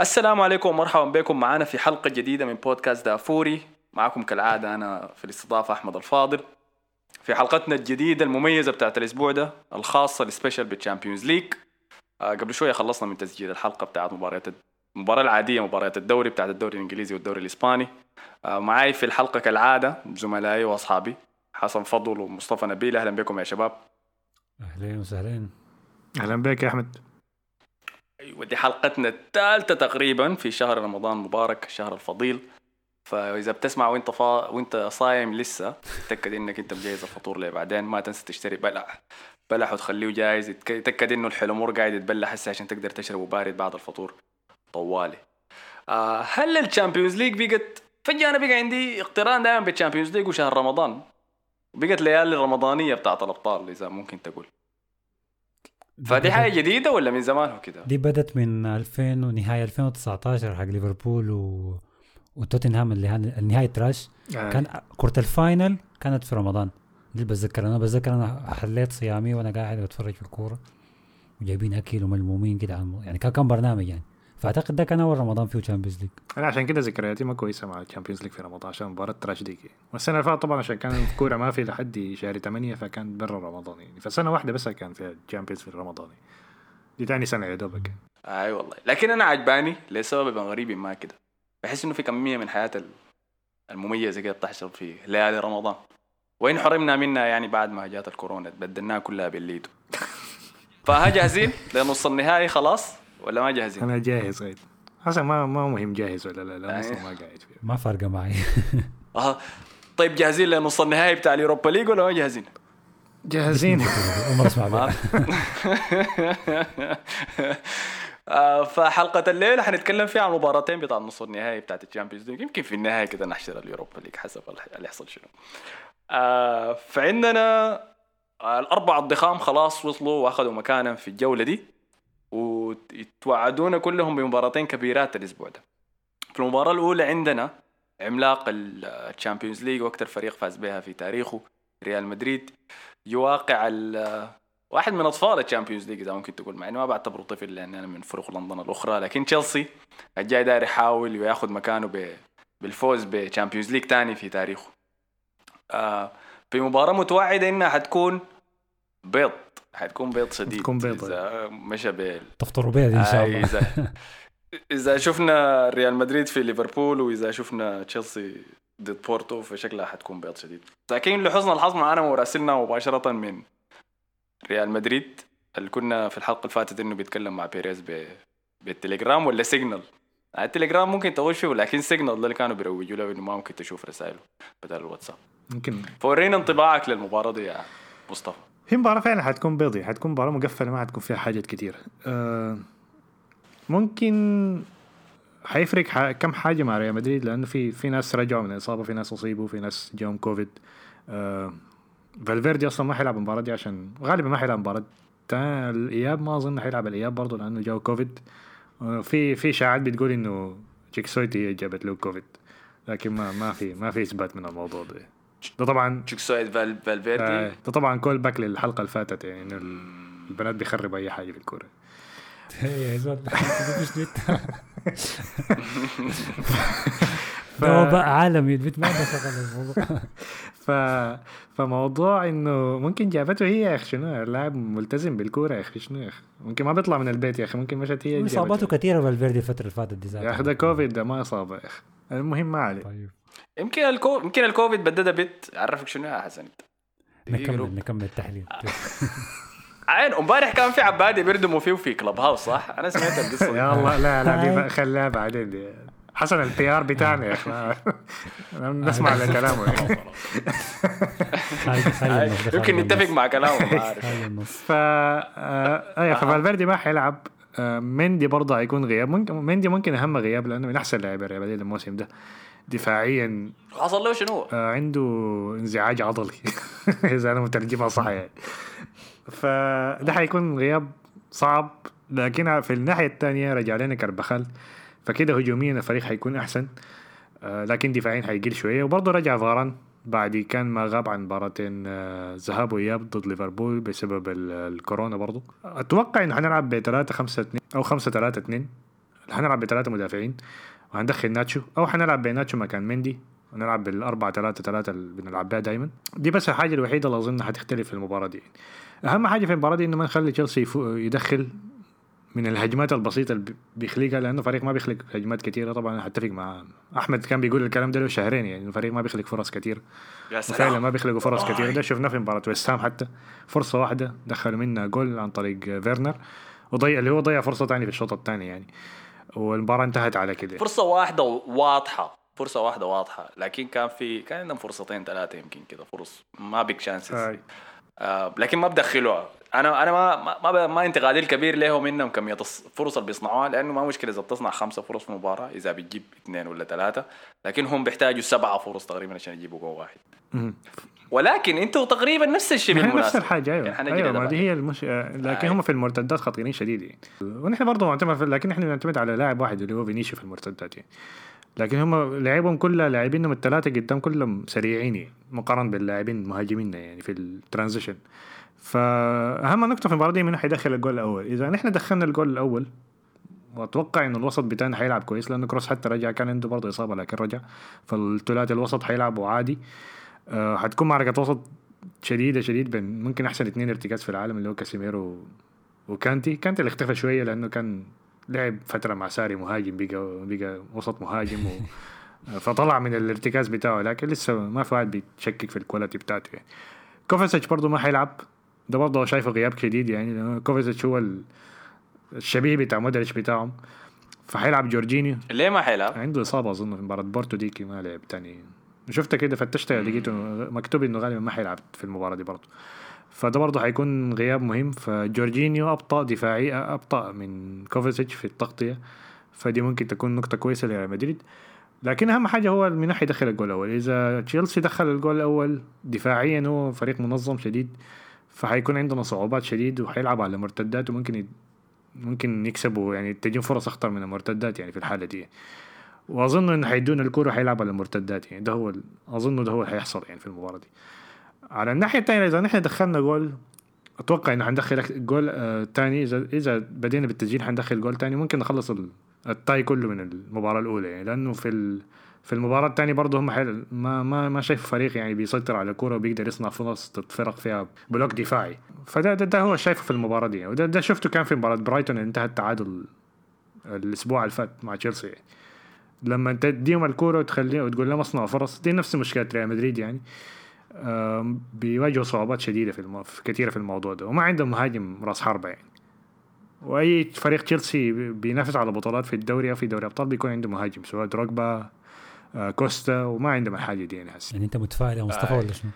السلام عليكم ومرحبا بكم. معنا في حلقة جديدة من بودكاست دافوري. معكم كالعادة أنا في الاستضافة أحمد الفاضل. في حلقتنا الجديدة المميزة بتاعت الأسبوع ده الخاصة ال special بال Champions League. آه قبل شوية خلصنا من تسجيل الحلقة بتاعت مباريات المباراة العادية مباريات الدوري بتاعت الدوري الإنجليزي والدوري الإسباني. آه معاي في الحلقة كالعادة زملائي وأصحابي حسن فضل ومصطفى نبيل. أهلا بكم يا شباب. أهلين وسهلين. أهلا بك يا أحمد. أيوة دي حلقتنا الثالثة تقريبا في شهر رمضان مبارك الشهر الفضيل. فإذا بتسمع وأنت فا... وأنت صايم لسه تأكد إنك أنت مجهز الفطور ليه بعدين ما تنسى تشتري بلح بلح وتخليه جاهز تأكد إنه الحلو مر قاعد يتبلح هسه عشان تقدر تشربه بارد بعد الفطور. طوالي. آه هل ال Champions League بقت فجأة أنا بقى عندي اقتران دائما بال Champions League وشهر رمضان. بقت ليالي الرمضانية بتاعت الأبطال إذا ممكن تقول. فدي حاجة جديدة ولا من زمان هو كده؟ دي بدت من 2000 ونهاية 2019 حق ليفربول و... وتوتنهام اللي هن... النهائي trash. آه. كان كورة ال final كانت في رمضان. دي بتذكر أنا بتذكر أنا حليت صيامي وأنا قاعد بتفرج في الكورة. وجايبين أكل وملمومين كده عن... يعني كان كان برنامج يعني. فأعتقد ده كان أول رمضان فيه Champions League أنا عشان كده ذكرياتي ما كويسة مع ال Champions League في رمضان عشان مباراة trash دي والسنة اللي فاتت طبعا عشان كان الكوره ما في لحد شهر 8 فكان برا رمضان يعني. فسنة واحدة بس كان فيها ال Champions في رمضان. يعني. دي تاني سنة يا دوبك. أي والله. لكن أنا عجباني لسبب غريب ما كده. بحس إنه في كمية من حياة ال- المميزة كده بتحصل في ليالي رمضان. وانحرمنا منها يعني بعد ما جات الكورونا تبدلناها كلها بالليدو. فها جاهزين لنص النهائي خلاص. ولا ما جاهزين؟ أنا جاهز غير حسن ما ما مهم جاهز ولا لا لا أصلا ما قاعد فيها ما فارقة معي آه. طيب جاهزين لنص النهائي بتاع ال Europa League ولا ما جاهزين؟ جاهزين عمر اسمع. آه، فحلقة الليلة حنتكلم فيها عن مباراتين بتاع نص النهائي بتاعت ال Champions League يمكن في النهاية كده نحشر ال Europa League حسب اللي يحصل شنو آه، فعندنا آه، الأربع الضخام خلاص وصلوا وأخذوا مكانهم في الجولة دي وتوعدونا كلهم بمباراتين كبيرات الأسبوع ده. في المباراة الأولى عندنا عملاق ال Champions League وأكثر فريق فاز بها في تاريخه ريال مدريد. يواجه واحد من أطفال ال Champions League إذا ممكن تقول مع انه ما بعتبره طفل لأن أنا من فرق لندن الأخرى لكن تشيلسي الجاي داير يحاول ويأخذ مكانه. بالفوز ب Champions League تاني في تاريخه. آه في مباراة متوعدة إنها حتكون بيض. حتكون بيض شديد. حتكون بيض، إذا مشى بال تفطروا دي إن شاء آه، الله. إذا إذا شفنا ريال مدريد في ليفربول وإذا شفنا تشيلسي ضد بورتو فشكلها حتكون بيض شديد. لكن لحسن الحظ معنا مراسلنا مباشرة من ريال مدريد اللي كنا في الحلقة اللي فاتت إنه بيتكلم مع بيريز ب... بالتليجرام ولا سيجنال. التليجرام ممكن تغش فيه لكن سيجنال اللي كانوا بيروجوا له إنه ما ممكن تشوف رسائله بدل الواتساب. ممكن. فورينا انطباعك للمباراة دي يا مصطفى. هي مباراة فعلا حتكون بيضي حتكون مباراة مقفلة ما حتكون فيها حاجات كتير. أه ممكن حيفرق. كم حاجة مع ريال مدريد؟ لأنه في في ناس رجعوا من الإصابة في ناس أصيبوا في ناس جاهم كوفيد. أه فالفيردي أصلا ما حيلعب المباراة دي عشان غالبا ما حيلعب المباراة تا- الإياب ما أظن حيلعب الإياب برضه لأنه جاهو كوفيد. أه في في إشاعات بتقول إنه تشيكسويتي هي جابت له كوفيد لكن ما ما في ما في إثبات من الموضوع ده. ده طبعا تشيكسويد فال... فالفيردي. آه، ده طبعا كول باك للحلقة اللي فاتت يعني إنه ال- البنات بيخربوا أي حاجة في الكورة. يا زول. ده وباء عالمي البيت ما شغل الموضوع. ف... فموضوع إنه ممكن جابته هي يا أخي شنو؟ اللاعب ملتزم بالكورة يا أخي شنو يا أخي؟ ممكن ما بيطلع من البيت يا أخي ممكن مشت هي إصاباته. كثيرة فالفيردي الفترة اللي فاتت دي يا أخي ده كوفيد ده ما إصابة يا أخي. المهم ما عليه. طيب. يمكن الكو... يمكن الكوفيد بددها بيت عرفك شنو يا حسن نكمل نكمل التحليل. عين امبارح كان في عبادي بيردموا فيه في كلب هاوس صح؟ أنا سمعت القصة. يا الله لا لا. بقى خليها بعدين. دي حسن البي ار بتاعنا يا أخي نسمع خلي هاي، النص، يمكن نتفق. مع كلامه ما عارف ف أيوه فالفيردي ما حيلعب. آه، مندي برضه هيكون غياب. ممكن مندي ممكن أهم غياب لأنه من أحسن لاعبين الموسم ده. دفاعيا. حصل له شنو؟ آه، عنده انزعاج عضلي. إذا أنا مترجمها صح يعني فده حيكون غياب صعب لكن في الناحية الثانية رجع لنا كربخال فكده هجوميا الفريق حيكون أحسن. آه، لكن دفاعيا حيقل شوية. وبرضه رجع فاران. بعد كان ما غاب عن مباراتين آه، ذهاب وإياب ضد ليفربول بسبب ال- الكورونا برضه. أتوقع إنه حنلعب ب 3 5 2 أو 5 3 2 حنلعب بثلاثة مدافعين. وهندخل ناتشو. أو حنلعب بناتشو مكان مندي. ونلعب بالأربعة ثلاثة ثلاثة اللي بنلعب بها دائما دي بس الحاجة الوحيدة اللي أظن حتختلف في المباراة دي. أهم حاجة في المباراة دي إنه ما نخلي تشيلسي يدخل من الهجمات البسيطة اللي بيخلقها لأنه فريق ما بيخلق هجمات كثيرة طبعا أتفق مع أحمد كان بيقول الكلام ده له شهرين يعني الفريق ما بيخلق فرص كثير يا وفعلا سلام ما بيخلقوا فرص كثير ده شفناه في مباراة ويست هام حتى. فرصة واحدة دخلوا منها جول عن طريق فيرنر وضيع اللي هو ضيع فرصة ثانية في الشوط الثاني يعني. والمباراة انتهت على كده. فرصة واحدة واضحة. فرصة واحدة واضحة. لكن كان في كان عندهم فرصتين ثلاثة يمكن كده. فرص. ما بيك شانسز آه. آه لكن ما بدخلوها. أنا أنا ما ما ما, انتقادي الكبير لهم منهم كمية الص- الفرص اللي بيصنعوها لأنه ما مشكلة إذا بتصنع خمسة فرص في مباراة إذا بتجيب اثنين ولا ثلاثة لكن هم بيحتاجوا سبعة فرص تقريبا عشان يجيبوا جول واحد. ولكن أنتوا تقريبا نفس الشيء هي نفس بالمناسبة الحاجة يعني أيوه أيوه ما. هي المش... آه، لكن آه. هم في المرتدات خطيرين شديد يعني ونحن برضه معتمد لكن إحنا بنعتمد على لاعب واحد اللي هو فينيسيوس في المرتدات يعني لكن هم لاعبهم كلها لاعبينهم الثلاثة قدام كلهم سريعين يعني مقارنة باللاعبين المهاجمين يعني في ال transition فأهم نقطة في المباراة دي من حيدخل الجول الأول؟ إذا نحن دخلنا الجول الأول وأتوقع انه الوسط بتاعنا حيلعب كويس لأنه كروس حتى رجع كان عنده برضه إصابة لكن رجع فالثلاثي الوسط حيلعبوا عادي. حتكون معركة وسط شديدة شديد بين ممكن أحسن اثنين ارتكاز في العالم اللي هو كاسيميرو وكانتي. كانتي اللي اختفى شوية لأنه كان لعب فترة مع ساري مهاجم بقى بقى وسط مهاجم و فطلع من الارتكاز بتاعه لكن لسه ما في واحد بيتشكك في ال quality بتاعته يعني. كوفاسيتش برضه ما حيلعب ده برضه شايفه غياب شديد يعني لأنه كوفاسيتش هو ال- الشبيه بتاع مودريتش بتاعهم. فحيلعب جورجينيو. ليه ما حيلعب؟ عنده إصابة أظن في مباراة بورتو ديكي ما لعب تاني. شفتها كده فتشتها لقيته مكتوب إنه غالبا ما حيلعب في المباراة دي برضه. فده برضه حيكون غياب مهم. فجورجينيو أبطأ دفاعي أبطأ من كوفاسيتش في التغطية. فدي ممكن تكون نقطة كويسة لريال مدريد. لكن أهم حاجة هو من ناحية يدخل الجول الأول. إذا تشيلسي دخل الجول الأول دفاعيا هو فريق منظم شديد. فحيكون عندنا صعوبات شديد وحيلعب على مرتدات وممكن يد- ممكن يكسبوا يعني تجيهم فرص أخطر من المرتدات يعني في الحالة دي. وأظن انه حيدونا الكورة حيلعب على المرتدات يعني ده هو ال- أظن ده هو حيحصل يعني في المباراة دي. على الناحية الثانية إذا نحن دخلنا جول أتوقع إنه حندخل جول آه تاني. اذا إذا بدينا بالتسجيل حندخل جول تاني. ممكن نخلص ال- ال tie كله من المباراة الأولى يعني لأنه في ال في المباراة الثانية برضه هم حيل ما ما ما شايف فريق يعني بيسيطر على الكورة وبيقدر يصنع فرص تتفرق فيها block دفاعي. فده ده, ده هو شايفه في المباراة دي. وده ده شفته كان في مباراة برايتون اللي انتهت تعادل الأسبوع اللي فات مع تشيلسي. لما انت تديهم الكورة وتخليهم وتقول لهم اصنعوا فرص دي نفس مشكلة ريال مدريد يعني. بيواجهوا صعوبات شديدة في, الم... في كثيرة في الموضوع ده. وما عندهم مهاجم راس حربة يعني. وأي فريق تشيلسي بينافس على بطولات في الدوري أو في دوري أبطال بيكون عنده مهاجم سواء دروجبا كوستا وما عندهم الحاجة دي يعني هسه يعني أنت متفائل يا مصطفى آه. ولا شنو؟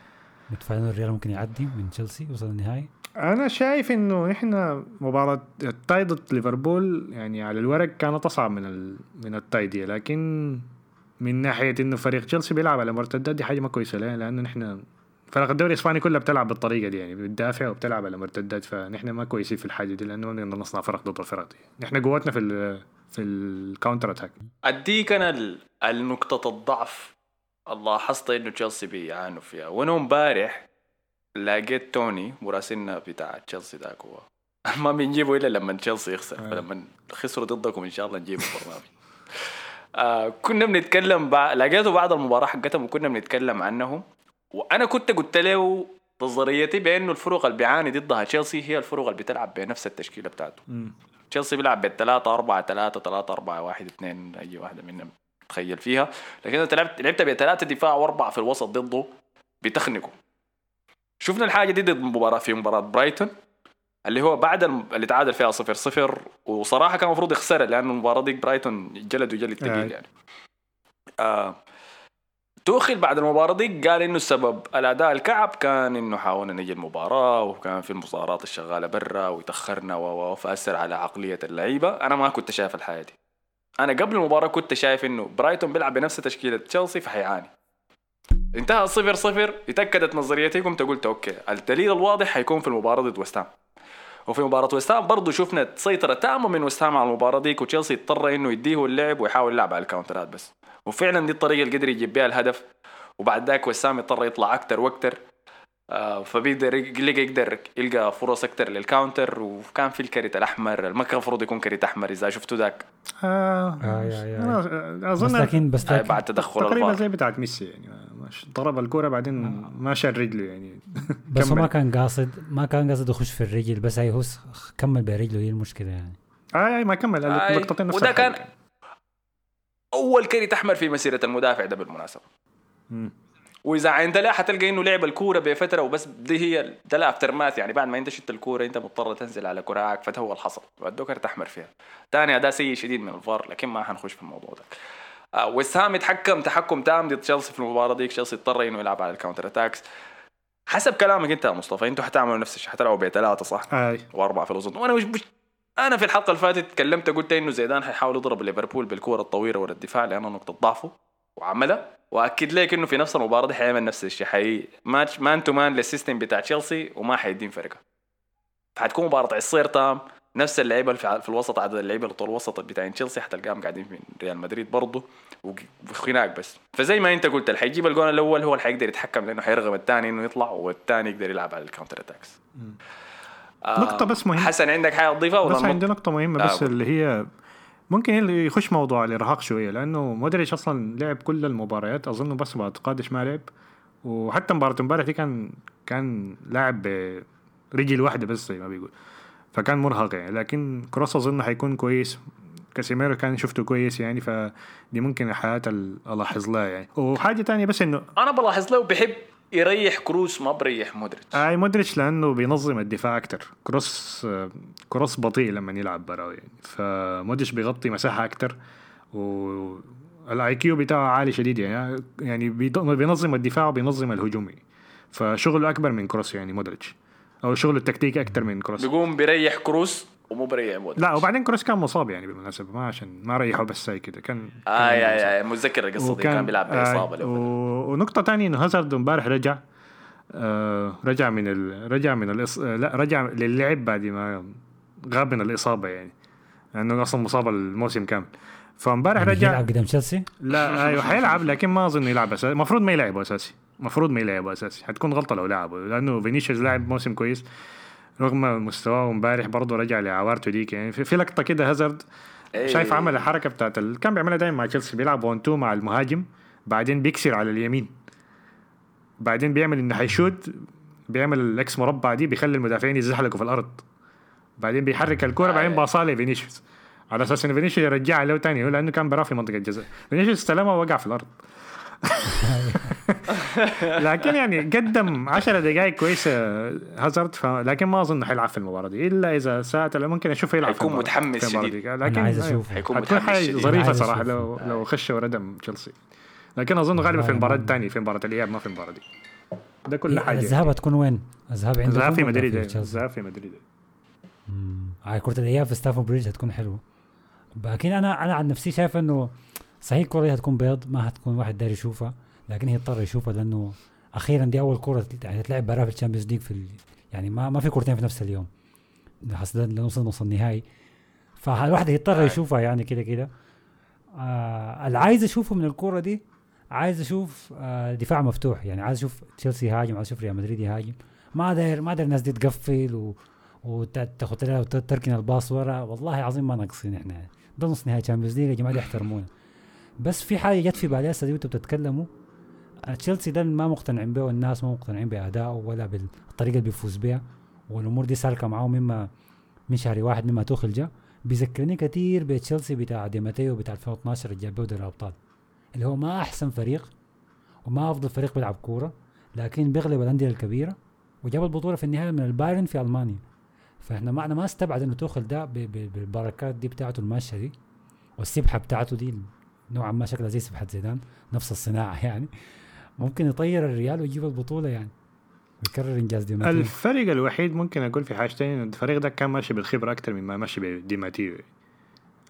متفائل إنه الريال ممكن يعدي من تشيلسي وصل النهائي؟ أنا شايف إنه نحن مباراة ال tie ضد ليفربول يعني على الورق كانت أصعب من ال... من ال tie دي لكن من ناحية إنه فريق تشيلسي بيلعب على مرتدات دي حاجة ما كويسة ليه لأنه نحن فرق الدوري الإسباني كلها بتلعب بالطريقة دي يعني بتدافع وبتلعب على مرتدات فنحن ما كويسين في الحاجة دي لأنه ما نقدر نصنع فرق ضد الفرق دي نحن قوتنا في. في ال counter attack أديك أنا ال- النقطة الضعف. لاحظت إنه تشيلسي بيعانوا فيها. وأنا امبارح لقيت توني مراسلنا بتاع تشيلسي ذاك هو. ما بنجيبه إلا لما تشيلسي يخسر. آه. فلما خسروا ضدكم إن شاء الله نجيبه البرنامج آه كنا بنتكلم بع... لقيته بعد المباراة حقتهم وكنا بنتكلم عنهم وأنا كنت قلت له نظريتي بأنه الفرق اللي بيعاني ضدها تشيلسي هي الفرق اللي بتلعب بنفس التشكيلة بتاعته. تشيلسي بيلعب بالثلاثة أربعة ثلاثة ثلاثة أربعة واحد اثنين أي واحدة منهم تخيل فيها. لكن أنت لعبت لعبت بثلاثة دفاع وأربعة في الوسط ضده بتخنقوا شفنا الحاجة دي ضد مباراة في مباراة برايتون اللي هو بعد اللي تعادل فيها صفر صفر وصراحة كان المفروض يخسرها لأنه المباراة دي برايتون جلد وجلد آه. ثقيل يعني. آه. توخل بعد المباراة دي قال إنه السبب الأداء الكعب كان إنه حاولنا نجي المباراة وكان في المظاهرات الشغالة برا وتأخرنا و و- فأثر على عقلية اللعيبة. أنا ما كنت شايف الحياة دي. أنا قبل المباراة كنت شايف إنه برايتون بيلعب بنفس تشكيلة تشيلسي فحيعاني. انتهى صفر صفر اتأكدت نظريتي قمت قلت okay الدليل الواضح حيكون في المباراة ضد West Ham وفي مباراة West Ham برضه شفنا سيطرة تامة من West Ham على المباراة ديك وتشيلسي اضطر إنه يديه اللعب ويحاول يلعب على ال counter ات بس. وفعلا دي الطريقة اللي قدر يجيب بها الهدف. وبعد ذاك West Ham اضطر يطلع أكتر وأكتر. آه، فبيقدر يلقى يقدر يلقى فرص أكثر لل counter. وكان في الكرت الأحمر ما كان المفروض يكون كرت أحمر إذا شفتوا ذاك. آه آه، يا- أنا بس أظن لكن بس آه، لكن بعد تدخل تقريبا زي بتاعت ميسي يعني. ضرب الكوره بعدين ما شال رجله يعني. بس هو. ما كان قاصد ما كان قاصد يخش في الرجل بس هي هو كمل برجله هي المشكلة يعني. آه آه، ما كمل. آي، النقطتين نفس وده. كان أول كرت احمر في مسيرة المدافع ده بالمناسبة. مم. وإذا عند لا حتلقى إنه لعب الكورة بفترة وبس دي هي ده ال aftermath يعني بعد ما أنت شتّ الكورة أنت مضطر تنزل على كراعك فده هو الحصل وادوك كرت احمر فيها. ثاني أداء سيء شديد من الفار لكن ما حنخش في الموضوع ده. آه West Ham يتحكم تحكم تام ضد تشيلسي في المباراة دي تشيلسي اضطر إنه يلعب على ال counter attacks حسب كلامك أنت يا مصطفى أنتوا حتعملوا نفس الشيء حتلعبوا بثلاثة صح؟ آي. وأربعة في الوسط. وأنا مش أنا في الحلقة اللي فاتت تكلمت قلت إنه زيدان حيحاول يضرب ليفربول بالكورة الطويلة ورا الدفاع لأنه نقطة ضعفه وعملها وأكد لك إنه في نفس المباراة دي حيعمل نفس الشيء حي match man to man لل system بتاع تشيلسي وما حيدين فرقة. فحتكون مباراة عصير تام نفس اللعيبة في الوسط عدد اللعيبة اللي طول الوسط بتاعين تشيلسي حتلقاهم قاعدين في ريال مدريد برضه وخناق بس. فزي ما أنت قلت اللي حيجيب الجون الأول هو اللي حيقدر يتحكم لأنه حيرغم الثاني إنه يطلع والثاني يقدر يلعب على ال counter attacks نقطة بس مهمة. حسن عندك حاجة تضيفها ولا بس؟ عندي نقطة مهمة آه، بس قول. اللي هي ممكن اللي يخش موضوع الإرهاق شوية لأنه مودريتش أصلا لعب كل المباريات أظن بس بعد قادش ما لعب وحتى مباراة امبارح دي كان كان لاعب برجل واحدة بس زي ما بيقول فكان مرهق يعني لكن كروس أظن حيكون كويس كاسيميرو كان شفته كويس يعني فدي ممكن الحياة ألاحظ لها يعني وحاجة تانية بس إنه أنا بلاحظ له بحب يريح كروس ما بريح مودريتش. أي مودريتش لأنه بينظم الدفاع أكتر. كروس كروس بطيء لما يلعب برا يعني فمودريتش بيغطي مساحة أكتر و ال IQ بتاعه عالي شديد يعني. يعني بينظم الدفاع وبينظم الهجوم. فشغله أكبر من كروس يعني مودريتش. أو شغله التكتيكي أكتر من كروس. بيقوم بيريح كروس ومو بريح مودريتش لا وبعدين كروس كان مصاب يعني بالمناسبة ما عشان ما ريحه بس زي كده كان آه yeah. yeah متذكر القصة دي كان بيلعب باصابه آه و... ونقطة تانية إنه هازارد امبارح رجع آه رجع من ال... رجع من الإص... آه لا رجع للعب بعد ما غاب من الإصابة يعني. لأنه أصلا مصاب الموسم كامل. فامبارح يعني رجع يلعب قدام تشيلسي لا أيوه حيلعب لكن ما أظن يلعب أساسي. المفروض ما يلعبه أساسي. المفروض ما يلعبه أساسي. حتكون غلطة لو لعبه لأنه فينيسيوس لاعب موسم كويس. رغم مستواه امبارح برضه رجع لعوارته ديك. يعني في, في لقطة كده هازارد إيه. شايف عمل الحركة بتاعت ال... كان بيعملها دايما مع تشيلسي بيلعب 1 2 مع المهاجم بعدين بيكسر على اليمين. بعدين بيعمل إنه حيشوت بيعمل الإكس مربع دي بيخلي المدافعين يزحلقوا في الأرض. بعدين بيحرك الكورة بعدين باصها لفينيسيوس على أساس إن فينيسيوس يرجعها له تاني لأنه كان برا في منطقة الجزاء. فينيسيوس استلمها ووقع في الأرض. لكن يعني قدم 10 دقائق كويسه هازارد ف... لكن ما أظن حيلعب في المباراة دي إلا إذا ساعة ممكن أشوفه يلعب في حيكون المباراة- متحمس شديد. لكن عايز أيوة. أشوفه. حيكون متحمس شديد. ظريفة صراحة. لو لو خش وردم تشيلسي لكن أظن غالبا في المباراة أنا- الثانية في مباراة الإياب ما في المباراة دي ده كل حاجة الذهاب هتكون وين؟ الذهاب عندكم الذهاب في مدريد؟ الذهاب في مدريد. على كرة الأياب في Stamford Bridge هتكون حلوة لكن أنا أنا عن نفسي شايف إنه صحيح الكرة دي هتكون بيض ما هتكون واحد داير يشوفها لكن هي اضطر يشوفها لأنه أخيرا دي أول كرة تت- يعني تلعب براها في ال Champions League في. يعني ما ما في كرتين في نفس اليوم. حسنا نوصل نص النهائي. فالواحد يضطر. يشوفها يعني كده كده. آه اللي عايز أشوفه من الكرة دي عايز أشوف آه دفاع مفتوح. يعني عايز أشوف تشيلسي يهاجم عايز أشوف ريال مدريد يهاجم. ما داير ما داير الناس دي تقفل و... وتاخذ وتركن الباص ورا. والله عظيم ما ناقصين إحنا. ده نص نهائي Champions League يا جماعة دي احترمونا بس في حاجة جت في بالي هسه دي بتتكلموا. تشيلسي ده ما مقتنعين به والناس ما مقتنعين بأدائه ولا بالطريقة اللي بيفوز بها والأمور دي سالكة معاه مما من شهر واحد مما توخل جا. بيذكرني كثير بتشيلسي بتاع ديماتيو بتاع 2012 اللي جاب به دوري الأبطال. اللي هو ما أحسن فريق وما أفضل فريق بيلعب كورة لكن بيغلب الأندية الكبيرة وجاب البطولة في النهايه من البايرن في ألمانيا. فإحنا ما أنا ما استبعد انه توخل ده بالبركات دي بتاعته الماشية دي والسبحة بتاعته دي نوعا ما شكلها زي سبحه زيدان نفس الصناعة يعني. ممكن يطير الريال ويجيب البطولة يعني. ويكرر إنجاز دي ماتيو. الفرق الوحيد ممكن أقول في حاجتين انه الفريق ده كان ماشي بالخبرة أكثر مما ماشي بديماتيو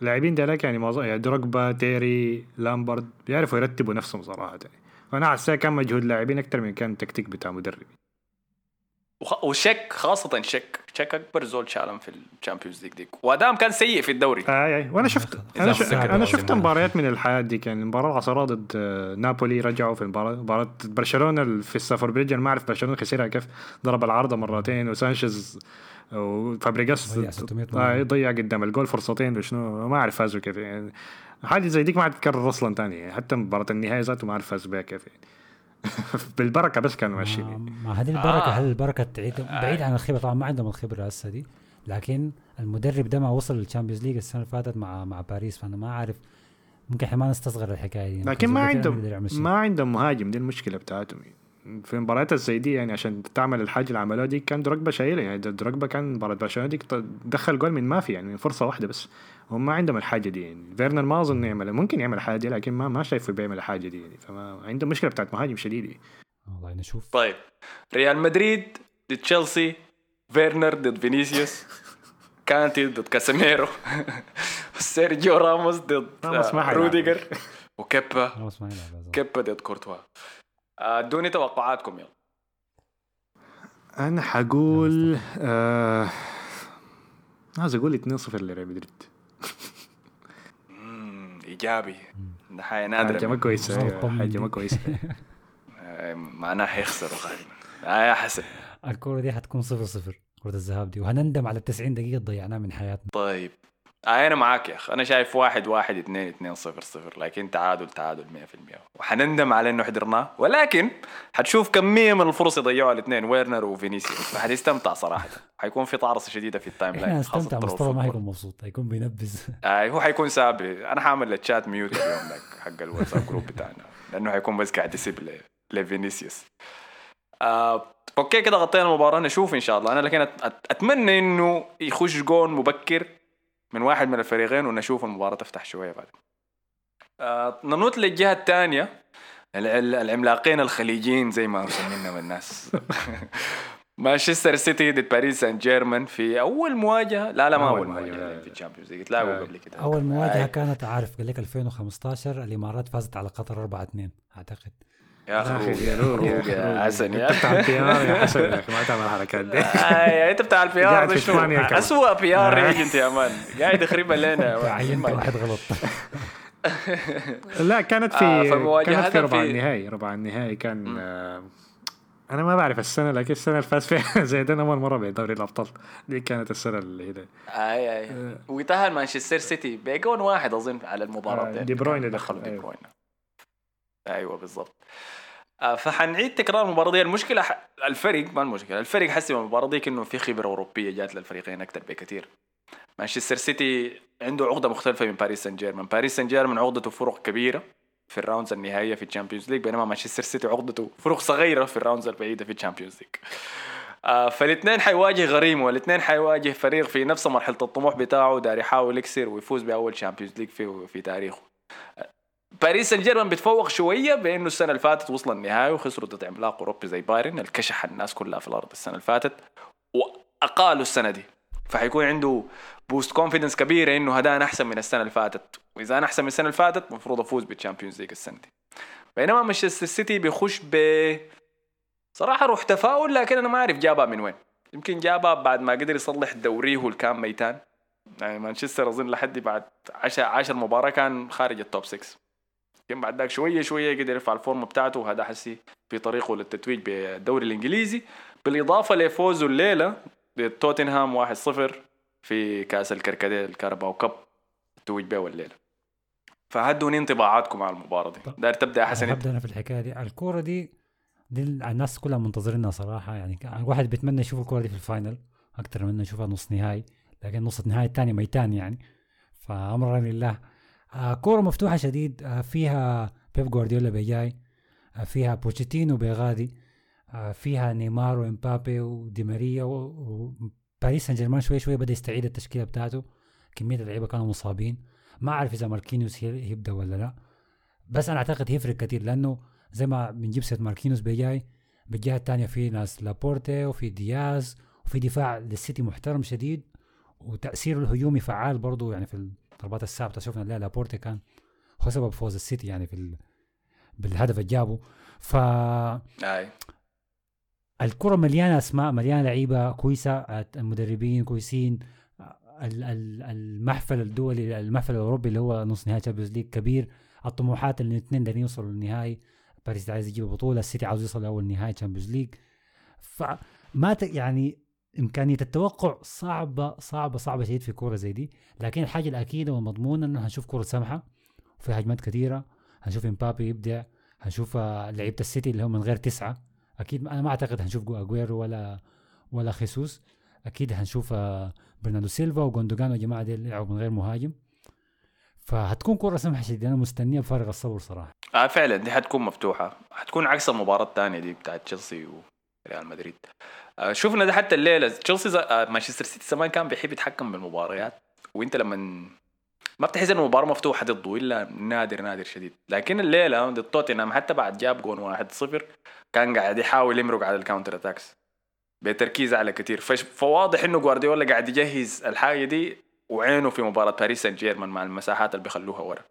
اللاعبين ديلاك يعني معظم يعني دروجبا تيري لامبرد بيعرفوا يرتبوا نفسهم صراحة يعني. فانا حاسس كان مجهود لاعبين أكثر من كان التكتيك بتاع مدرب. وخ- وشك خاصة شك. شك أكبر زول شالهم في ال Champions League ديك. وأدام كان سيء في الدوري. أي أي. وأنا شفت إذا أنا, ش... لازم شفت أنا. مباريات من الحياة دي كان المباراة العصراء ضد آه، نابولي رجعوا في المباراة. مباراة برشلونة ال- في الستامفورد بريدج أنا ما أعرف برشلونة خسرها كيف. ضرب العارضه مرتين. وسانشيز وفابريجاس ضيع 600 آه،. ضيع قدام. الجول فرصتين. وشنو؟ ما أعرف فازوا كيف. يعني حاجة زي ديك ما عاد تتكرر أصلا تاني. يعني حتى مباراة النهائي ذاته ما أعرف فازوا بها كيف. يعني بالبركة بس كانوا ماشيين ما, يعني. هذه البركة آه. هل البركة تعيد بعيد عن الخبرة طبعا ما عندهم الخبرة هسه دي لكن المدرب ده ما وصل لل Champions League السنة اللي فاتت مع مع باريس فأنا ما أعرف ممكن إحنا ما نستصغر الحكاية دي لكن ما عندهم. ما عندهم مهاجم دي المشكلة بتاعتهم في المباريات زي دي يعني عشان تعمل الحاجة اللي عملوها دي كان دروجبا شايلها. يعني دروجبا كان مباراة برشلونة دي دخل جول من ما في يعني من فرصة واحدة بس. هم ما عندهم الحاجة دي. يعني فيرنر ما أظن يعمل ممكن يعمل الحاجة دي لكن ما ما شايفه بيعمل الحاجة دي يعني. فما عندهم مشكلة بتاعت مهاجم شديد. يعني. والله نشوف. طيب. ريال مدريد ضد تشيلسي فيرنر ضد فينيسيوس كانتي ضد كاسيميرو سيرجيو راموس ضد آه،. روديجر وكيبا ما يلعب. كيبا ضد كورتوا. ادوني توقعاتكم يلا. أنا حقول آه عايز أقول 2-0 لريال مدريد. إيجابي. ده حاجة نادرة. حاجة ما كويسة أيوة، حاجة. ما كويسة. آه، معناها حيخسروا غالبا. آه يا حسن. الكورة دي حتكون صفر صفر كرة الذهاب دي. وهنندم على ال 90 دقيقة ضيعناها من حياتنا. طيب. آه أنا معاك يا اخ أنا شايف واحد واحد اثنين اثنين صفر صفر. لكن تعادل تعادل 100% وحنندم على إنه حضرناه ولكن حتشوف كميه من الفرص يضيعوها الاثنين ويرنر وفينيسيوس. فحتستمتع صراحة. حيكون في تعرصة شديدة في ال timeline هنستمتع. خاصة مصطفى ما. حيكون مبسوط. حيكون بينبز. آه هو حيكون happy. أنا حاعمل ال chat mute اليوم ذاك حق الواتساب group بتاعنا. لأنه حيكون بس قاعد يسيب لفينيسيوس. آه okay كده غطينا المباراة. نشوف إن شاء الله. أنا لكن أتمنى إنه يخش جون مبكر. من واحد من الفريقين ونشوف المباراة تفتح شوية بعد آه ننوت للجهة الثانية العملاقين الخليجيين زي ما مسمينهم الناس مانشستر سيتي ضد باريس سان جيرمان في أول مواجهة لا لا ما أول أول مواجهة، مواجهة لا. في ال Champions League تلاقوا آه. قبل كده أول مواجهة آه. كانت عارف قال لك 2015 الإمارات فازت على قطر 4 2 أعتقد يا أخي يا روق يا. حسن أنت يا ال PR يا حسن يا أخي ما تعمل الحركات دي آه، أنت بتاع ال PR ده. اسوء PR agent يا man. قاعد يخربها لنا عينت واحد غلط. لا كانت آه، في فمواجهة كانت في ربع النهائي ربع النهائي كان آه، أنا ما بعرف السنة لكن السنة اللي فاز فيها زيدان أول مرة بدوري الأبطال. دي كانت السنة اللي هي آي آي وتاهل مانشستر سيتي بجون واحد أظن على المباراة. آه، دي دي Bruyne دخلوا دخل، De. Bruyne أيوه بالضبط. آه، فحنعيد تكرار المباراه دي المشكلة ح... الفرق ما المشكلة الفرق حسب المباراه دي إنه في خبرة أوروبية جات للفريقين أكثر بكثير مانشستر سيتي عنده عقدة مختلفة من باريس سان جيرمان باريس سان جيرمان عقدته فرق كبيرة في ال rounds النهائية في ال Champions League بينما مانشستر سيتي عقدته فرق صغيرة في ال rounds البعيدة في ال Champions League. آه فالاثنين حيواجه غريم والاثنين حيواجه فريق في نفس مرحلة الطموح بتاعه دار يحاول يكسر ويفوز بأول Champions League في في تاريخه. باريس سان جيرمان بيتفوق شوية بأنه السنة اللي فاتت وصل النهائي وخسروا ضد عملاق أوروبي زي بايرن اللي كشح الناس كلها في الأرض السنة اللي فاتت وأقالوه السنة دي. فحيكون عنده boost confidence كبيره إنه هذا أنا أحسن من السنة اللي فاتت وإذا أنا أحسن من السنة اللي فاتت المفروض أفوز بال Champions League السنة دي. بينما مانشستر سيتي بيخش ب صراحة روح تفاؤل لكن أنا ما أعرف جابها من وين. يمكن جابها بعد ما قدر يصلح دوريه اللي كان ميتان. يعني مانشستر أظن لحد بعد 10 10 مباراة كان خارج ال top 6 يمكن بعد ذاك شوية شوية قدر يرفع ال form بتاعته وهذا هسي في طريقه للتتويج بالدوري الإنجليزي. بالإضافة لفوزه الليلة ضد توتنهام 1-0 في كأس الكركديه ال Carabao Cup التويج به الليلة. فهدوني انطباعاتكم على المباراة دي. داير تبدأ حسن أنت. هبدا أنا في الحكاية دي. الكورة دي دي الناس كلها منتظرينها صراحة. يعني كان- الواحد بيتمنى يشوف الكورة دي في ال final أكثر من إنه يشوفها نص نهائي لكن نص النهائي الثاني ميتان يعني. فامرا لله آه كورة مفتوحة شديد آه فيها بيب جوارديولا بيجاي آه فيها بوتشيتينو بيغادي آه فيها نيمار وإمبابي ودي ماريا وباريس سان جيرمان شوي شوي بدأ يستعيد التشكيلة بتاعته كمية اللعيبة كانوا مصابين. ما أعرف إذا ماركينيوس يبدا ولا لا. بس أنا أعتقد هيفرق كثير لأنه زي ما بنجيب سيرة ماركينوس بيجاي بالجهة الثانية في ناس لابورتي وفي دياز وفي دفاع للسيتي محترم شديد وتأثيره الهجومي فعال برضه يعني في الضربات الثابته شفنا لا لابورتي كان هو سبب فوز السيتي يعني في ال... بالهدف اللي جابه. ف أي. الكرة مليانة أسماء مليانة لعيبة كويسة المدربين كويسين ال- ال- المحفل الدولي المحفل الأوروبي اللي هو نص نهائي Champions League كبير الطموحات اللي الاثنين دارين يوصلوا للنهائي. باريس عايز يجيب بطولة السيتي عاوز يوصل لأول نهائي Champions League فما ت- يعني إمكانية التوقع صعبة صعبة صعبة شديد في كورة زي دي. لكن الحاجة الأكيدة والمضمونة إنه هنشوف كورة سمحه وفي هجمات كثيره هنشوف إمبابي يبدع. هنشوف آه، لعيبة السيتي اللي هم من غير تسعة. أكيد أنا ما أعتقد هنشوف اجويرو ولا ولا خيسوس. أكيد هنشوف آه، برناردو سيلفا وجوندوجان والجماعة دي يلعبوا من غير مهاجم. فهتكون كره سمحه شديد أنا مستنية بفارغ الصبر صراحة. آه فعلا دي حتكون مفتوحة. حتكون عكس المباراة الثانية دي بتاعت تشيلسي وريال مدريد. آه شفنا ده حتى الليلة تشيلسي. آه مانشستر سيتي زمان كان بيحب يتحكم بالمباريات وإنت لما ما بتحس ان المباراة مفتوحة ضده إلا نادر نادر شديد. لكن الليلة ضد توتنهام حتى بعد جاب جون واحد صفر كان قاعد يحاول يمرق على ال counter attacks بتركيز على كتير. فش... فواضح إنه جوارديولا قاعد يجهز الحاجة دي وعينه في مباراة باريس سان جيرمان مع المساحات اللي بيخلوها ورا.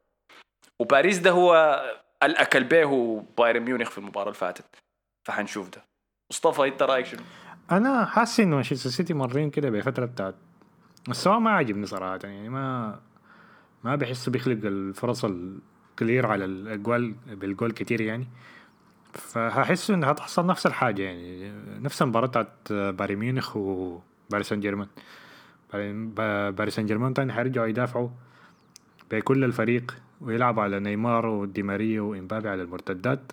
وباريس ده هو الاكل به بايرن ميونخ في المباراة اللي فاتت. فحنشوف ده. مصطفى انت رأيك شنو؟ أنا حاسس إنه مانشستر سيتي مرين كده بفترة بتاعت مستواه ما عاجبني صراحة يعني ما ما بحسه بيخلق الفرص ال clear على الاجوال بالجول كتير يعني. فهحس انه هتحصل نفس الحاجة يعني نفس المباراة بتاعت بايرن ميونخ وباريس سان جيرمان. باريس سان جيرمان تاني حيرجعوا يدافعوا بكل الفريق ويلعبوا على نيمار ودي ماريا وإمبابي على المرتدات.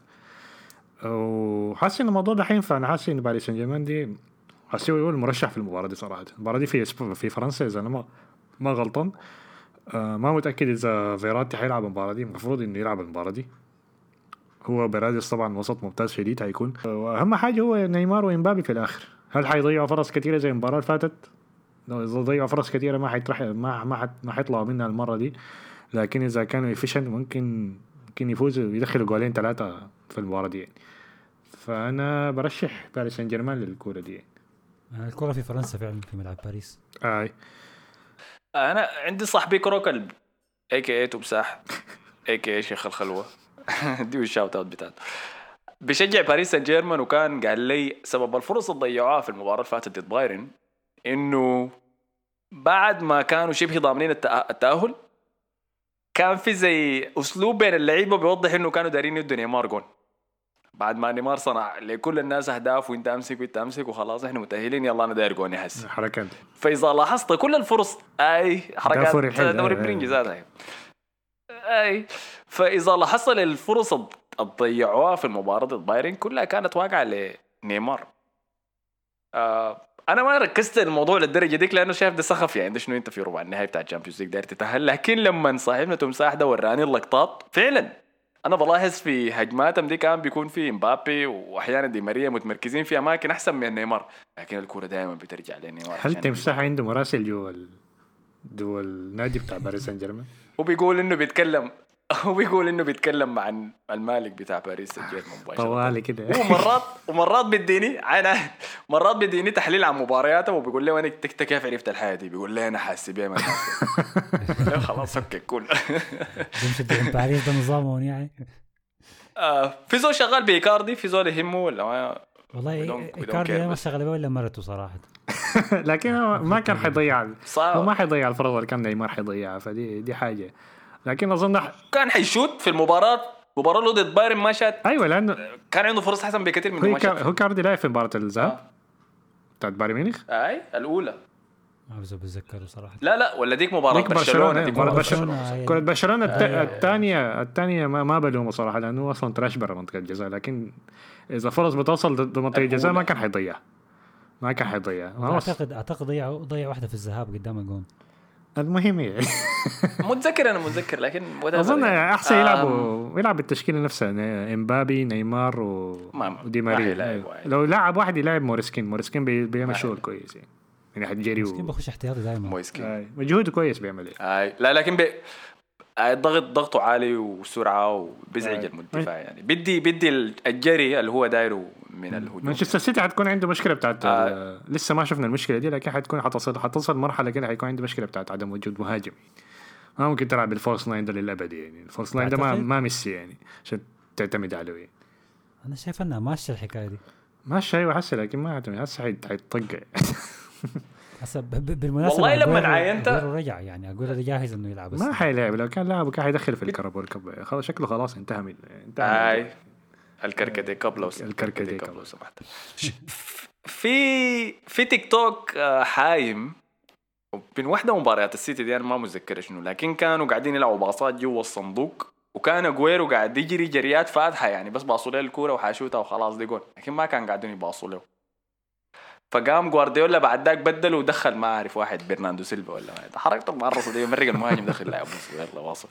وحاسس إن الموضوع ده حينفع. أنا حاسس إن باريس سان جيرمان دي حاسس هو المرشح في المباراة دي صراحة. المباراة دي في في فرنسا إذا أنا ما ما غلطان. آه ما متأكد إذا فيراتي حيلعب المباراة دي. المفروض إنه يلعب المباراة دي. هو وباريديس طبعا وسط ممتاز شديد هيكون وأهم حاجة هو نيمار وإمبابي في الآخر. هل حيضيعوا فرص كثيره زي المباراة اللي فاتت؟ إذا ضيعوا فرص كثيره ما حيطرح ما ما ما حيطلعوا منها المرة دي. لكن إذا كانوا efficient ممكن ممكن يفوزوا ويدخلوا جولين ثلاثة في المباراة دي يعني. فأنا برشح باريس سان جيرمان للكورة دي يعني. الكره في فرنسا فعلا في ملعب باريس آي. أنا عندي صاحبي كروكل اي كي اي تمساح اي كي اي شيخ الخلوة دي ال shout out بتاعته بيشجع باريس سان جيرمان وكان قال لي سبب الفرص اللي ضيعوها في المباراة اللي فاتت ضد بايرن إنه بعد ما كانوا شبه ضامنين التأهل كان في زي أسلوب بين اللعيبة بيوضح إنه كانوا دارين يدوا نيمار جون بعد ما نيمار صنع لكل الناس أهداف وإنت أمسك وإنت أمسك وخلاص إحنا متأهلين يلا أنا داير جون هسه حركات فإذا لاحظت كل الفرص أي حركات. دوري برينجي أي. ذاتها أي. فإذا لاحظت الفرص اللي ضيعوها في المباراة ضد بايرن كلها كانت واقعة لنيمار. آه أنا ما ركزت الموضوع للدرجة ديك لأنه شايف ده سخف يعني ده شنو أنت في ربع النهائي بتاع ال Champions League داير تتاهل لكن لما صاحبنا تمساح ده وراني اللقطات فعلا أنا بلاحظ في هجماتهم دي كان بيكون في إمبابي وأحيانا دي ماريا متمركزين في أماكن أحسن من نيمار لكن الكورة دائما بترجع لنيمار هل عشان تمساح عنده مراسل جوا. جوا النادي بتاع باريس سان جيرمان؟ وبيقول إنه بيتكلم هو بيقول إنه بيتكلم مع المالك بتاع باريس سان جيرمان مباشرة طوالي كده ومرات ومرات بيديني أنا مرات بيديني تحليل عن مبارياته وبيقول لي وأنا انت كيف عرفت الحاجة دي؟ بيقول لي أنا حاسس بيها الناس. خلاص okay بين باريس ده نظامهم يعني. آه، في زول شغال بإيكاردي في زول يهمه ولا ما والله إيكاردي ما. اشتغل به إلا مرته صراحة. لكن هو ما كان حيضيع هو ما حيضيع الفرص اللي كان نيمار حيضيعها فدي دي حاجة. لكن أظن كان حيشوت في المباراة. مباراة له ضد بايرن ما شات. أيوه لأنه كان عنده فرص أحسن بكثير من هو ما إيكاردي لعب في مباراة الذهاب. آه. بتاعت بايرن ميونخ؟ أي الأولى. ما بس بتذكره صراحة. لا لا ولا ديك مباراة ديك برشلونة، برشلونة ديك مباراة مباراة برشلونة. برشلونة. أي. كرة برشلونة الت... آه. الثانية الثانية ما ما بلومه صراحة لأنه هو أصلا trash برا منطقة الجزاء. لكن إذا فرص بتوصل ضد منطقة الجزاء ما كان حيضيعها ما كان حيضيعها هو اعتقد أعتقد ضيع ضيع واحدة في الذهاب قدام الجون. المهم يعني. متذكر أنا متذكر لكن أظن يعني. احسن آم، يلعبوا يلعب بالتشكيله نفسها إمبابي نيمار و... ما- ودي ما ماريا أيوة. لو لاعب واحد يلعب مويسكين مويسكين بي... بيعمل شغل. كويس يعني. يعني حتجري و... بخش احتياطي دائما مويسكين آه، مجهوده كويس بيعمل إيه. أي. لا لكن بي... آه، الضغط ضغطه عالي وسرعة وبيزعج آي. المدافع يعني بدي بدي الجري اللي هو دايره من الهجوم مانشستر سيتي حتكون عنده مشكلة بتاعت آه. لسه ما شفنا المشكلة دي لكن حتكون حتصل حتصل مرحلة كده حيكون عنده مشكلة بتاعت عدم وجود مهاجم ما ممكن تلعب بال false nine ده للأبد يعني ال false nine ده ما؟ ما ميسي يعني عشان تعتمد عليه يعني. أنا شايف إنها ماشية الحكاية دي ماشي أيوه هسه لكن ما أعتمد هسه حيتطقع هسه ب- ب- بالمناسبة والله لما أجويرو- عاينت- أجويرو رجع يعني اجويرو جاهز إنه يلعب ما. حيلعب لو كان لاعب كان حيدخل في الكرب والكب خلاص شكله خلاص انتهى من انتهى من- اي الكركدي cup لو سمحت. الكركدي cup cup. لو سمحت في في تيك توك آه، عاين في واحدة مباريات السيتي دي أنا ما متذكر شنو لكن كانوا قاعدين يلعبوا باصات جوا الصندوق وكان اجويرو قاعد يجري جريات فاتحة يعني بس باصوا له الكورة وحاشوتها وخلاص دي جول لكن ما كان قاعدين يباصوا له فقام جوارديولا بعد ذاك بدل ودخل ما أعرف واحد برناردو سيلفا ولا ما حركته معرصه دي مرق المهاجم دخل لاعب يلا واصل.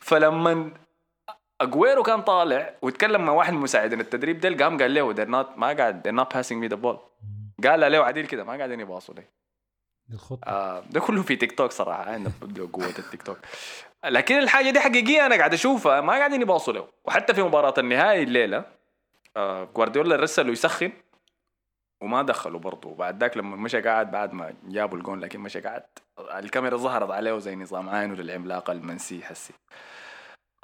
فلما أجويرو كان طالع وتكلم مع واحد من مساعدين التدريب ده قام قال له they're not ما قاعد they're not passing me the ball. قال له عديل كده؟ ما قاعدين يباصوا لي. دي الخطه آه ده كله في تيك توك صراحة عندنا بده قوة التيك توك. لكن الحاجة دي حقيقية أنا قاعد أشوفها ما قاعدين يباصوا له. وحتى في مباراة النهائي الليلة آه جوارديولا رسله يسخن. وما دخلوا برضه وبعد ذاك لما مشى قاعد بعد ما جابوا الجون لكن مشى قاعد الكاميرا ظهرت عليه زي نظام عينه للعملاق المنسي حسي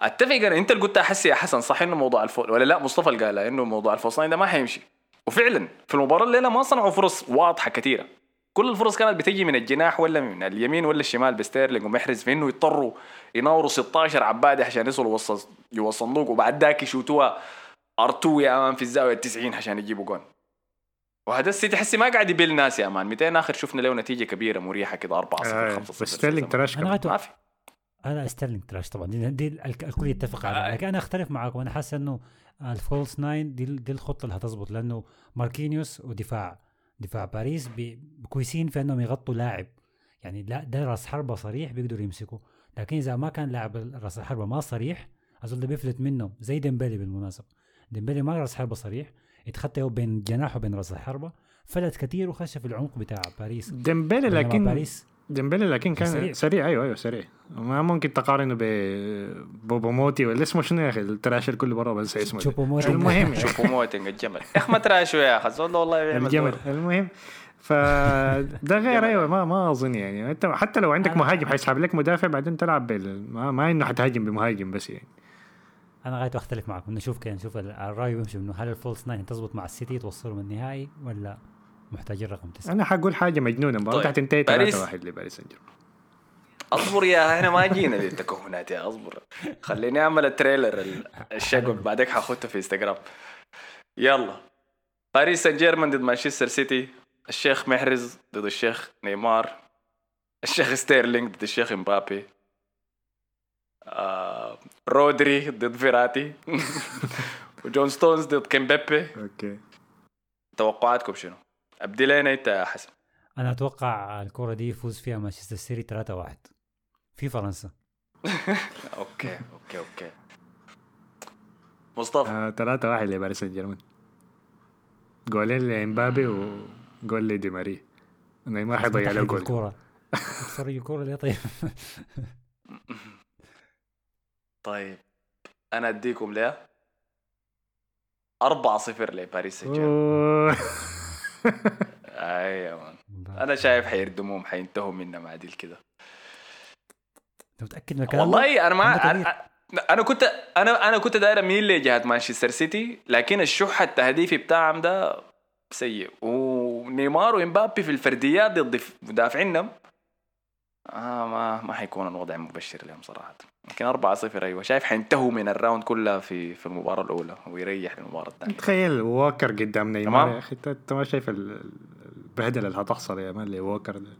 أتفق أنا أنت اللي قلتها حسي يا حسن صح إنه موضوع ال false ولا لا؟ مصطفى اللي قالها إنه موضوع ال false nine ده ما حيمشي. وفعلا في المباراة الليلة ما صنعوا فرص واضحة كثيرة. كل الفرص كانت بتجي من الجناح ولا من اليمين ولا الشمال بستيرلينج ومحرز في إنه يضطروا يناوروا 16 عباده عشان يوصلوا جوا الصندوق وبعد ذاك يشوتوها R2 يا في الزاوية 90 عشان يجيبوا جون. وهذا السيتي حسي ما قاعد يبيل ناس يا مان 200 آخر شفنا له نتيجة كبيرة مريحة كده 4 0 آه، 5 0 بس ستيرلينج trash أنا ما في. أنا ستيرلينج trash طبعا. دي, دي ال- الكل يتفق عليها. آه. لكن أنا أختلف معك وأنا حاسس إنه ال false nine دي, دي الخطة اللي هتظبط لأنه ماركينيوس ودفاع. دفاع باريس كويسين في إنهم يغطوا لاعب. يعني لا ده راس حربة صريح بيقدروا يمسكوا. لكن إذا ما كان لاعب راس الحربه ما صريح أظن ده بيفلت منه زي ديمبلي بالمناسبة. ديمبلي ما راس حربة صريح. اتخطى بين جناحه وبين رأس الحربة فلت كتير وخش في العمق بتاع باريس ديمبلي لكن باريس ديمبلي لكن كان سريع. سريع, أيوه أيوه سريع ما ممكن تقارنه ببوبوموتي ولا اسمه شنو يا أخي ال trash الكل برا بس اسمه ده. تشوبوموتي. المهم. شوفوا موتنج الجمل يا أخي ما trash يا أخي والله الجمل. المهم فده غير أيوه ما ما أظن يعني انت حتى لو عندك مهاجم حيسحب لك مدافع بعدين تلعب بال ما, ما إنه حتهاجم بمهاجم بس يعني أنا غاية أختلف معكم نشوف كده نشوف ال- الرأي بيمشي انه هل ال false nine تزبط مع السيتي توصلهم النهائي ولا محتاجين رقم تسعة؟ أنا حقول حاجة مجنونة المباراه طيب، باريس. 3 1 لباريس سان جيرمان. أصبر يا إحنا ما جينا للتكهنات يا أصبر. خليني أعمل ال trailer ال- الشغل بعدك حاخدته في إنستغرام. يلا. باريس سان جيرمان ضد مانشستر سيتي الشيخ محرز ضد الشيخ نيمار الشيخ ستيرلينج ضد الشيخ إمبابي. آه رودري ضد فيراتي وجون ستونز ضد كيمبابي okay توقعاتكم شنو؟ ابدي لنا انت يا حسن. أنا أتوقع الكرة دي يفوز فيها مانشستر سيتي 3 1 في فرنسا. okay okay okay. مصطفى. آه 3 1 لباريس سان جيرمان. جولين لإمبابي وجول لدي ماري. نيمار حيضيع له جول. الكورة. تفرج الكورة ليه طيب؟ طيب أنا أديكم ليه؟ 4 0 لباريس سان جيرمان. أيوه. أنا شايف حيردموهم حينتهوا منا مع ديل كده. أنت متأكد من الكلام؟ والله أنا ما عندك أنا كنت أنا أنا كنت داير اميل لجهه مانشستر سيتي؟ لكن الشح التهديفي بتاعهم ده سيء. ونيمار وإمبابي في الفرديات ضد مدافعينهم آه ما ما حيكون الوضع مبشر لهم صراحة. لكن 4 0 أيوه. شايف حينتهوا من ال round كلها في في المباراة الأولى ويريح المباراة الثانية. تخيل ووكر قدام نيمار. يا أخي. أنت أنت ما شايف ال- البهدلة اللي هتحصل يا مان لوكر ده؟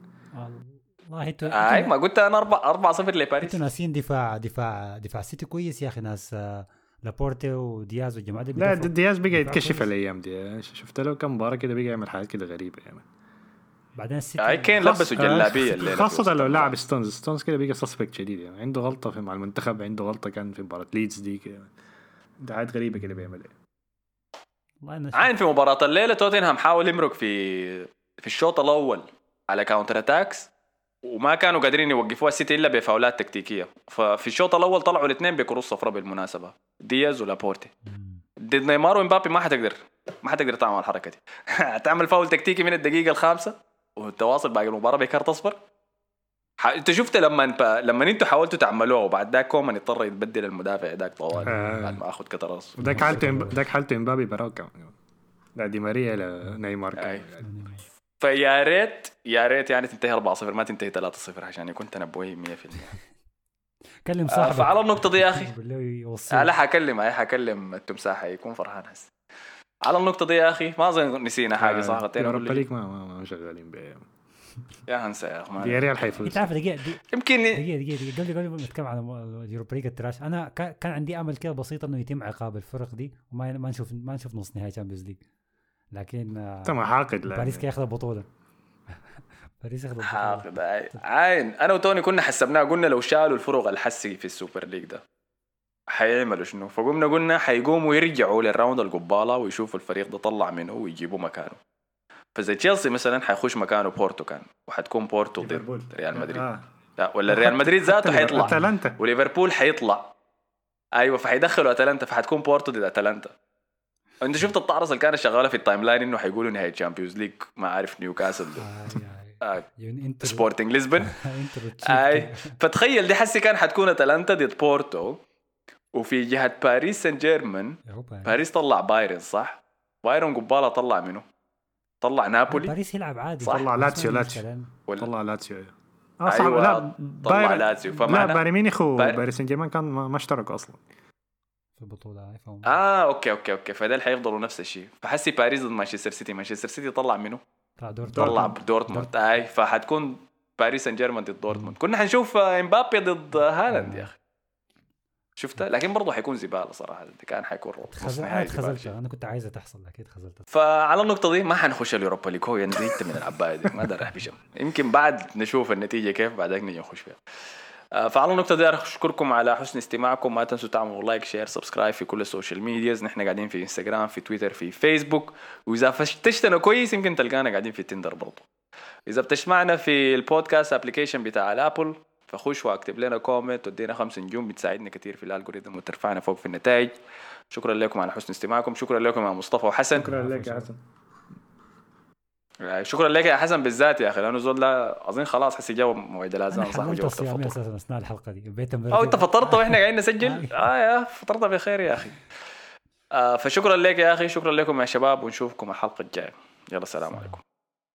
والله إنتوا اي ما أنتوا قلت أنا 4 4 0 لباريس. إنتوا ناسين دفاع دفاع دفاع سيتي كويس يا أخي ناس آه، لابورتي ودياز والجماعه دي لا. دياز بقى يتكشف. الأيام دي. شفت له كم مباراة كده بقى يعمل حاجات كده غريبة يعني بعدين السيتي اي كين لبسوا جلابية الليلة وسط لو. لاعب ستونز. ستونز كده بقى suspect شديد يعني. عنده غلطة في مع المنتخب عنده غلطة كان في مباراة ليدز دي كده. ده حاجات غريبة كده بيعملها. عاين في مباراة الليلة توتنهام حاول يمرق في في الشوط الأول على counter attacks وما كانوا قادرين يوقفوها. السيتي إلا بفاولات تكتيكية. ففي الشوط الأول طلعوا الاثنين بكروت صفراء بالمناسبة. دياز ولابورتي. ضد نيمار ومبابي ما حتقدر ما حتقدر تعمل الحركة دي. هتعمل فاول تكتيكي من الدقيقة الخامسة. وتواصل باقي المباراة بكارت اصفر ح... انت شفت لما انت لما أنتوا حاولتوا تعملوها وبعد ذاك كومان اضطر يتبدل المدافع ذاك طوال آه. بعد ما أخذ كرت اصفر وذاك حالته ذاك حالته إمبابي براو كمان. لا دي ماريا لنيمار. أي. فيا ريت يا ريت يعني تنتهي 4-0 ما تنتهي 3-0 عشان يكون تنبؤي 100% كلم آه، صاحبك. فعلى النقطة دي يا أخي. آه لا حكلم هاي حكلم التمساح يكون فرحان هسه. على النقطة دي يا أخي ما أظن نسينا حاجة صح غطينا Europa. League ما ما, ما شغالين بيه يا هنسى يا أخي ما- دي ريال حيفوز. انت عارف دقيقة يمكن دقيقة دقيقة قبل قبل ما نتكلم عن ال Europa League ال trash أنا كا- كان عندي أمل كده بسيط إنه يتم عقاب الفرق دي وما ما نشوف ما نشوف نص نهائي Champions League لكن آه، انت ما حاقد لا باريس كي ياخذ البطولة. باريس ياخذ البطولة. حاقد عاين. عاين أنا وتوني كنا حسبناها قلنا لو شالوا الفرق الحسي في ال Super League ده. حيعملوا شنو فقمنا قلنا حيقوموا يرجعوا لل round القبالة ويشوفوا الفريق ده طلع منه ويجيبوا مكانه. فزي تشيلسي مثلا حيخش مكانه بورتو كان وحتكون بورتو. ضد ريال مدريد. آه. لا ولا ريال مدريد ذاته حيطلع. أتلانتا. وليفربول حيطلع. أيوه فحيدخلوا أتلانتا فحتكون بورتو ضد أتلانتا. أنت شفت الطعرس اللي كانت شغالة في ال timeline إنه حيقولوا نهايه Champions League ما عارف نيوكاسل. آه، سبورتنج انت آي فتخيل دي حسي كان حتكون أتلانتا ضد بورتو. وفي جهة باريس سان جيرمان باريس طلع بايرن صح؟ بايرن قبالة طلع منه طلع نابولي؟ باريس يلعب عادي. صح. طلع لاتسيو، لاتسيو. طلع لاتسيو آه صح. أيوة، لا طلع باير- لاتسيو لا فمعنى بايرن ميونخ وباريس سان جيرمان كان ما اشتركوا أصلا. في البطوله آه okay okay okay. فديل حيفضلوا نفس الشيء. فحسي باريس ضد مانشستر سيتي مانشستر سيتي طلع منه طلع دور طلع دورتموند. أي فحتكون باريس سان جيرمان ضد دورتموند. كنا حنشوف آه، إمبابي ضد آه، هالاند يا أخي. شفتها لكن برضه حيكون زبالة صراحة كان حيكون خزل أنا أنا كنت عايزها تحصل أكيد خزلت فعلى النقطة دي ما حنخش ال Europa League هو يعني زهقت من العباية دي ما دار بشم يمكن بعد نشوف النتيجة كيف بعدين نجي نخش فيها. آه، فعلى النقطة دي أشكركم على حسن استماعكم ما تنسوا تعملوا like share subscribe في كل ال social medias. نحن قاعدين في إنستغرام في تويتر في فيسبوك وإذا فتشتنا كويس يمكن تلقانا قاعدين في Tinder برضو. إذا بتسمعنا في ال podcast application بتاع ال Apple فخش واكتب لنا comment وادينا خمس نجوم بتساعدنا كثير في ال algorithm وترفعنا فوق في النتائج. شكرا لكم على حسن استماعكم. شكرا لكم يا مصطفى وحسن. شكرا لك يا حسن. شكرا لك يا حسن بالذات يا أخي لأنه زول ده اظن خلاص حسي جاوب موعد الأذان صح؟ وجاوب الفطور أساسا اثناء الحلقة دي. بيت أو أنت فطرت وإحنا قاعدين نسجل؟ آه يا فطرت بخير يا أخي. آه فشكرا لك يا أخي شكرا لكم يا شباب ونشوفكم الحلقة الجاية. يلا السلام عليكم.